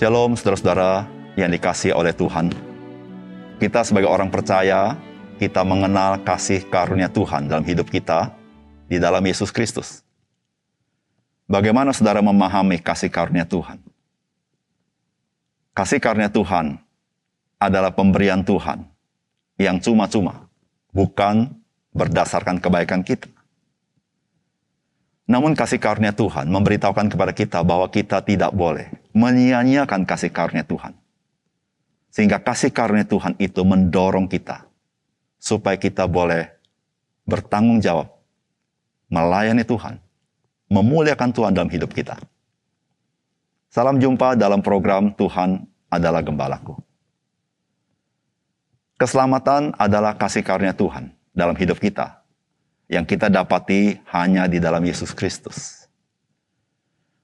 Shalom saudara-saudara yang dikasih oleh Tuhan. Kita sebagai orang percaya, kita mengenal kasih karunia Tuhan dalam hidup kita di dalam Yesus Kristus. Bagaimana saudara memahami kasih karunia Tuhan? Kasih karunia Tuhan adalah pemberian Tuhan yang cuma-cuma, bukan berdasarkan kebaikan kita. Namun kasih karunia Tuhan memberitahukan kepada kita bahwa kita tidak boleh menyia-nyiakan kasih karunia Tuhan. Sehingga kasih karunia Tuhan itu mendorong kita supaya kita boleh bertanggung jawab melayani Tuhan, memuliakan Tuhan dalam hidup kita. Salam jumpa dalam program Tuhan adalah Gembalaku. Keselamatan adalah kasih karunia Tuhan dalam hidup kita yang kita dapati hanya di dalam Yesus Kristus.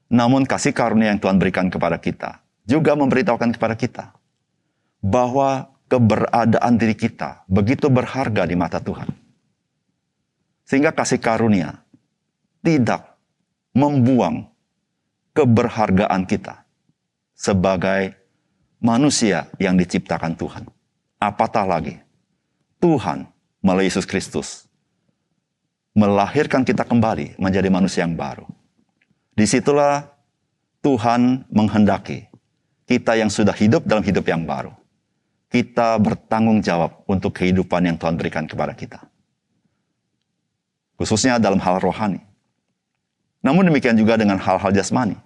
Namun kasih karunia yang Tuhan berikan kepada kita juga memberitahukan kepada kita bahwa keberadaan diri kita begitu berharga di mata Tuhan. Sehingga kasih karunia tidak membuang keberhargaan kita sebagai manusia yang diciptakan Tuhan. Apatah lagi, Tuhan melalui Yesus Kristus melahirkan kita kembali menjadi manusia yang baru. Di situlah Tuhan menghendaki kita yang sudah hidup dalam hidup yang baru. Kita bertanggung jawab untuk kehidupan yang Tuhan berikan kepada kita. Khususnya dalam hal rohani. Namun demikian juga dengan hal-hal jasmani.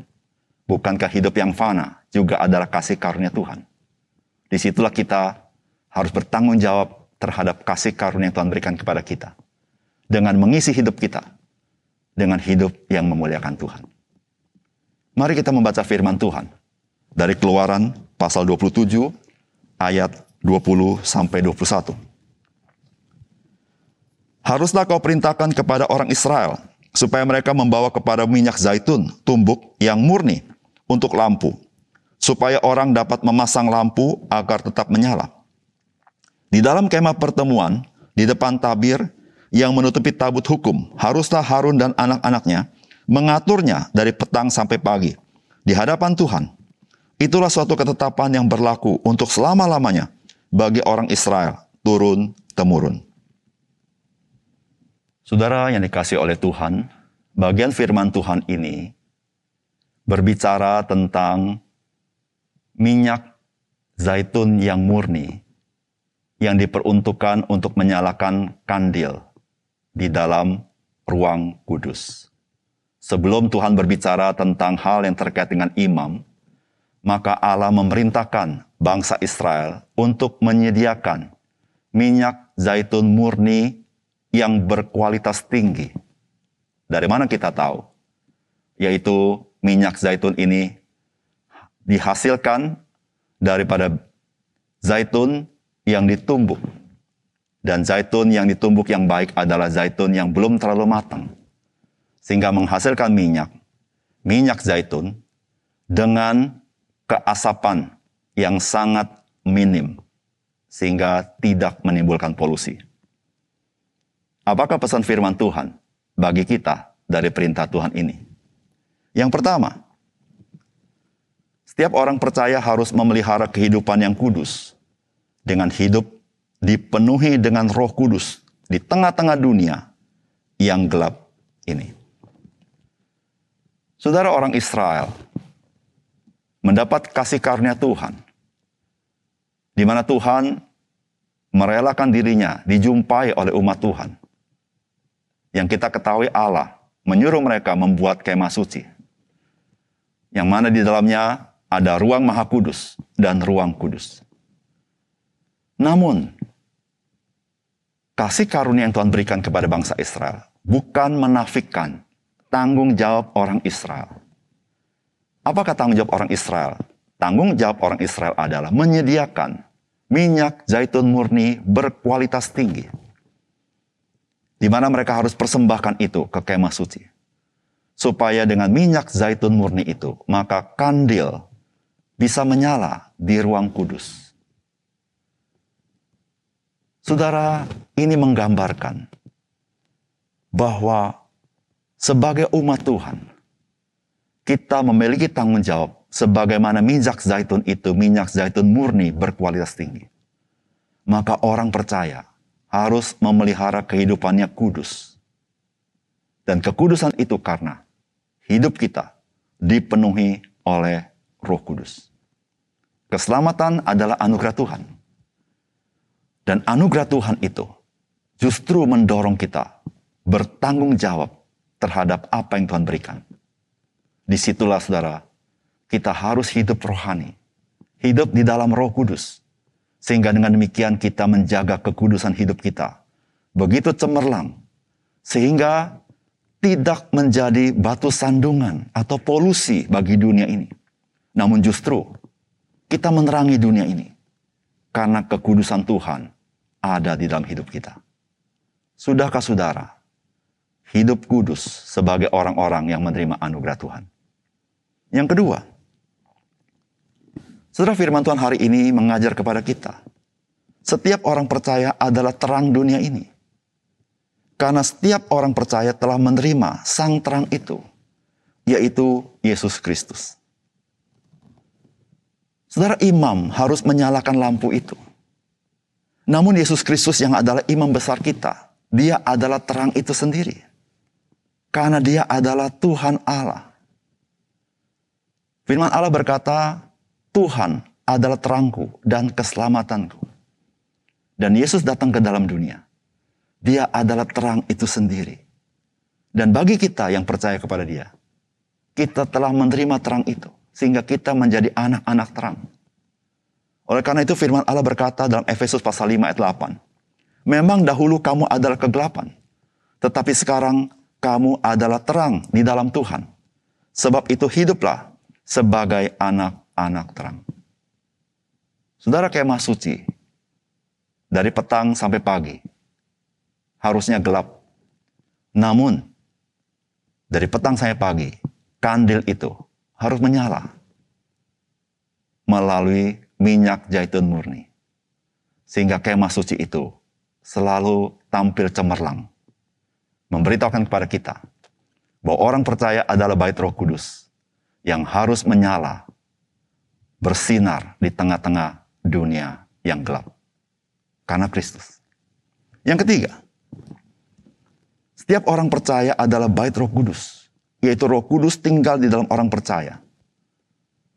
Bukankah hidup yang fana juga adalah kasih karunia Tuhan? Di situlah kita harus bertanggung jawab terhadap kasih karunia yang Tuhan berikan kepada kita dengan mengisi hidup kita dengan hidup yang memuliakan Tuhan. Mari kita membaca firman Tuhan dari Keluaran pasal 27 ayat 20 sampai 21. Haruslah kau perintahkan kepada orang Israel supaya mereka membawa kepada minyak zaitun tumbuk yang murni untuk lampu, supaya orang dapat memasang lampu agar tetap menyala. Di dalam kemah pertemuan, di depan tabir, yang menutupi tabut hukum, haruslah Harun dan anak-anaknya mengaturnya dari petang sampai pagi di hadapan Tuhan. Itulah suatu ketetapan yang berlaku untuk selama-lamanya bagi orang Israel turun-temurun. Saudara yang dikasih oleh Tuhan, bagian firman Tuhan ini berbicara tentang minyak zaitun yang murni yang diperuntukkan untuk menyalakan kandil di dalam ruang kudus. Sebelum Tuhan berbicara tentang hal yang terkait dengan imam, maka Allah memerintahkan bangsa Israel untuk menyediakan minyak zaitun murni yang berkualitas tinggi. Dari mana kita tahu? Yaitu minyak zaitun ini dihasilkan daripada zaitun yang ditumbuk dan zaitun yang ditumbuk yang baik adalah zaitun yang belum terlalu matang. Sehingga menghasilkan minyak. Minyak zaitun dengan keasapan yang sangat minim. Sehingga tidak menimbulkan polusi. Apakah pesan firman Tuhan bagi kita dari perintah Tuhan ini? Yang pertama, setiap orang percaya harus memelihara kehidupan yang kudus dengan hidup dipenuhi dengan Roh Kudus di tengah-tengah dunia yang gelap ini. Saudara orang Israel mendapat kasih karunia Tuhan, di mana Tuhan merelakan dirinya dijumpai oleh umat Tuhan. Yang kita ketahui Allah menyuruh mereka membuat kemah suci. Yang mana di dalamnya ada ruang maha kudus dan ruang kudus. Namun, kasih karunia yang Tuhan berikan kepada bangsa Israel bukan menafikan tanggung jawab orang Israel. Apakah tanggung jawab orang Israel? Tanggung jawab orang Israel adalah menyediakan minyak zaitun murni berkualitas tinggi. Di mana mereka harus persembahkan itu ke kemah suci. Supaya dengan minyak zaitun murni itu, maka kandil bisa menyala di ruang kudus. Saudara, ini menggambarkan bahwa sebagai umat Tuhan, kita memiliki tanggung jawab sebagaimana minyak zaitun itu minyak zaitun murni berkualitas tinggi. Maka orang percaya harus memelihara kehidupannya kudus. Dan kekudusan itu karena hidup kita dipenuhi oleh Roh Kudus. Keselamatan adalah anugerah Tuhan. Dan anugerah Tuhan itu justru mendorong kita bertanggung jawab terhadap apa yang Tuhan berikan. Di situlah saudara, kita harus hidup rohani. Hidup di dalam roh kudus. Sehingga dengan demikian kita menjaga kekudusan hidup kita. Begitu cemerlang. Sehingga tidak menjadi batu sandungan atau polusi bagi dunia ini. Namun justru kita menerangi dunia ini. Karena kekudusan Tuhan ada di dalam hidup kita. Sudahkah saudara hidup kudus sebagai orang-orang yang menerima anugerah Tuhan? Yang kedua, Saudara firman Tuhan hari ini mengajar kepada kita. Setiap orang percaya adalah terang dunia ini. Karena setiap orang percaya telah menerima sang terang itu, yaitu Yesus Kristus. Saudara imam harus menyalakan lampu itu. Namun Yesus Kristus yang adalah imam besar kita, dia adalah terang itu sendiri. Karena dia adalah Tuhan Allah. Firman Allah berkata, Tuhan adalah terangku dan keselamatanku. Dan Yesus datang ke dalam dunia. Dia adalah terang itu sendiri. Dan bagi kita yang percaya kepada dia, kita telah menerima terang itu. Sehingga kita menjadi anak-anak terang. Oleh karena itu firman Allah berkata dalam Efesus pasal 5 ayat 8. Memang dahulu kamu adalah kegelapan. Tetapi sekarang kamu adalah terang di dalam Tuhan. Sebab itu hiduplah sebagai anak anak terang. Saudara kemah suci, dari petang sampai pagi, harusnya gelap. Namun, dari petang sampai pagi, kandil itu harus menyala melalui minyak zaitun murni. Sehingga kemah suci itu selalu tampil cemerlang. Memberitahukan kepada kita bahwa orang percaya adalah bait roh kudus yang harus menyala bersinar di tengah-tengah dunia yang gelap. Karena Kristus. Yang ketiga, setiap orang percaya adalah bait roh kudus. Yaitu roh kudus tinggal di dalam orang percaya.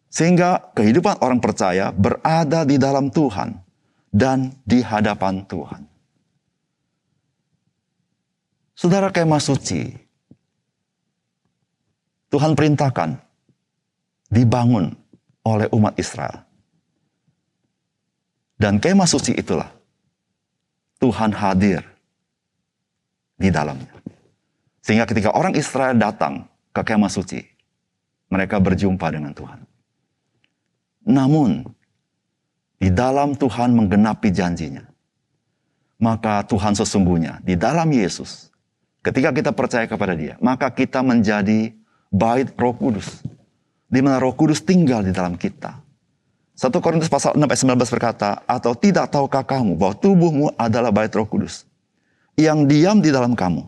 Sehingga kehidupan orang percaya berada di dalam Tuhan dan di hadapan Tuhan. Saudara kemah suci, Tuhan perintahkan dibangun oleh umat Israel. Dan kemah suci itulah Tuhan hadir di dalamnya. Sehingga ketika orang Israel datang ke kemah suci, mereka berjumpa dengan Tuhan. Namun, di dalam Tuhan menggenapi janjinya, maka Tuhan sesungguhnya di dalam Yesus, ketika kita percaya kepada Dia, maka kita menjadi bait Roh Kudus di mana Roh Kudus tinggal di dalam kita. 1 Korintus pasal 6 ayat 19 berkata, atau tidak tahukah kamu bahwa tubuhmu adalah bait Roh Kudus yang diam di dalam kamu.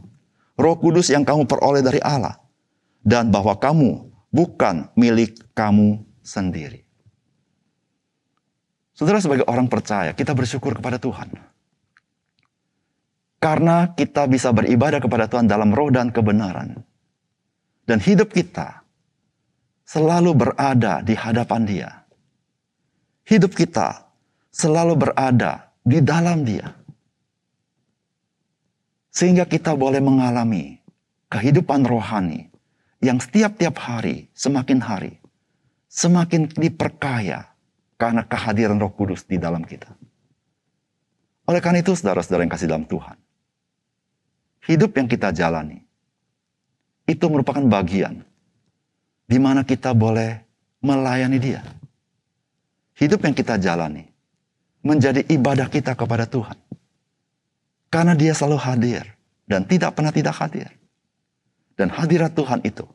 Roh Kudus yang kamu peroleh dari Allah dan bahwa kamu bukan milik kamu sendiri. Saudara sebagai orang percaya, kita bersyukur kepada Tuhan. Karena kita bisa beribadah kepada Tuhan dalam roh dan kebenaran. Dan hidup kita selalu berada di hadapan Dia. Hidup kita selalu berada di dalam Dia. Sehingga kita boleh mengalami kehidupan rohani yang setiap-tiap hari, semakin hari, semakin diperkaya karena kehadiran roh kudus di dalam kita. Oleh karena itu, saudara-saudara yang kasih dalam Tuhan, hidup yang kita jalani, itu merupakan bagian di mana kita boleh melayani Dia. Hidup yang kita jalani menjadi ibadah kita kepada Tuhan. Karena Dia selalu hadir dan tidak pernah tidak hadir. Dan hadirat Tuhan itu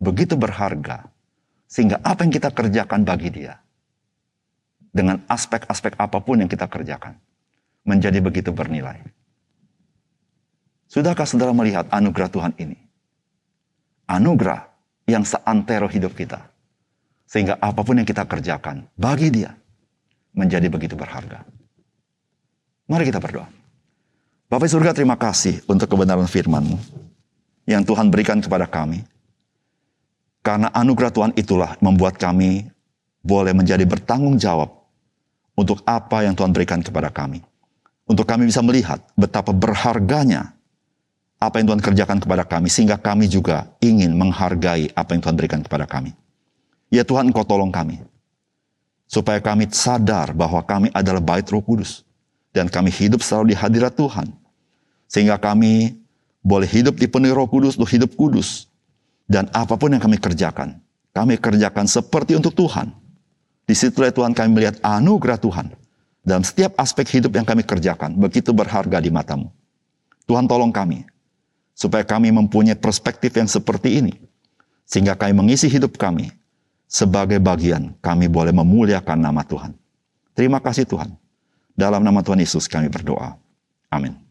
begitu berharga sehingga apa yang kita kerjakan bagi Dia dengan aspek-aspek apa pun yang kita kerjakan menjadi begitu bernilai. Sudahkah saudara melihat anugerah Tuhan ini? Anugerah yang seantero hidup kita. Sehingga apa pun yang kita kerjakan bagi dia menjadi begitu berharga. Mari kita berdoa. Bapak surga terima kasih untuk kebenaran firman-Mu yang Tuhan berikan kepada kami. Karena anugerah Tuhan itulah membuat kami boleh menjadi bertanggung jawab untuk apa yang Tuhan berikan kepada kami. Untuk kami bisa melihat betapa berharganya apa yang Tuhan kerjakan kepada kami, sehingga kami juga ingin menghargai apa yang Tuhan berikan kepada kami. Ya Tuhan, Engkau tolong kami, supaya kami sadar bahwa kami adalah bait roh kudus, dan kami hidup selalu di hadirat Tuhan, sehingga kami boleh hidup di penuh roh kudus untuk hidup kudus. Dan apa pun yang kami kerjakan, kami kerjakan seperti untuk Tuhan. Di situlah Tuhan kami melihat anugerah Tuhan. Dalam setiap aspek hidup yang kami kerjakan, begitu berharga di matamu. Tuhan tolong kami, supaya kami mempunyai perspektif yang seperti ini. Sehingga kami mengisi hidup kami sebagai bagian kami boleh memuliakan nama Tuhan. Terima kasih Tuhan. Dalam nama Tuhan Yesus kami berdoa. Amin.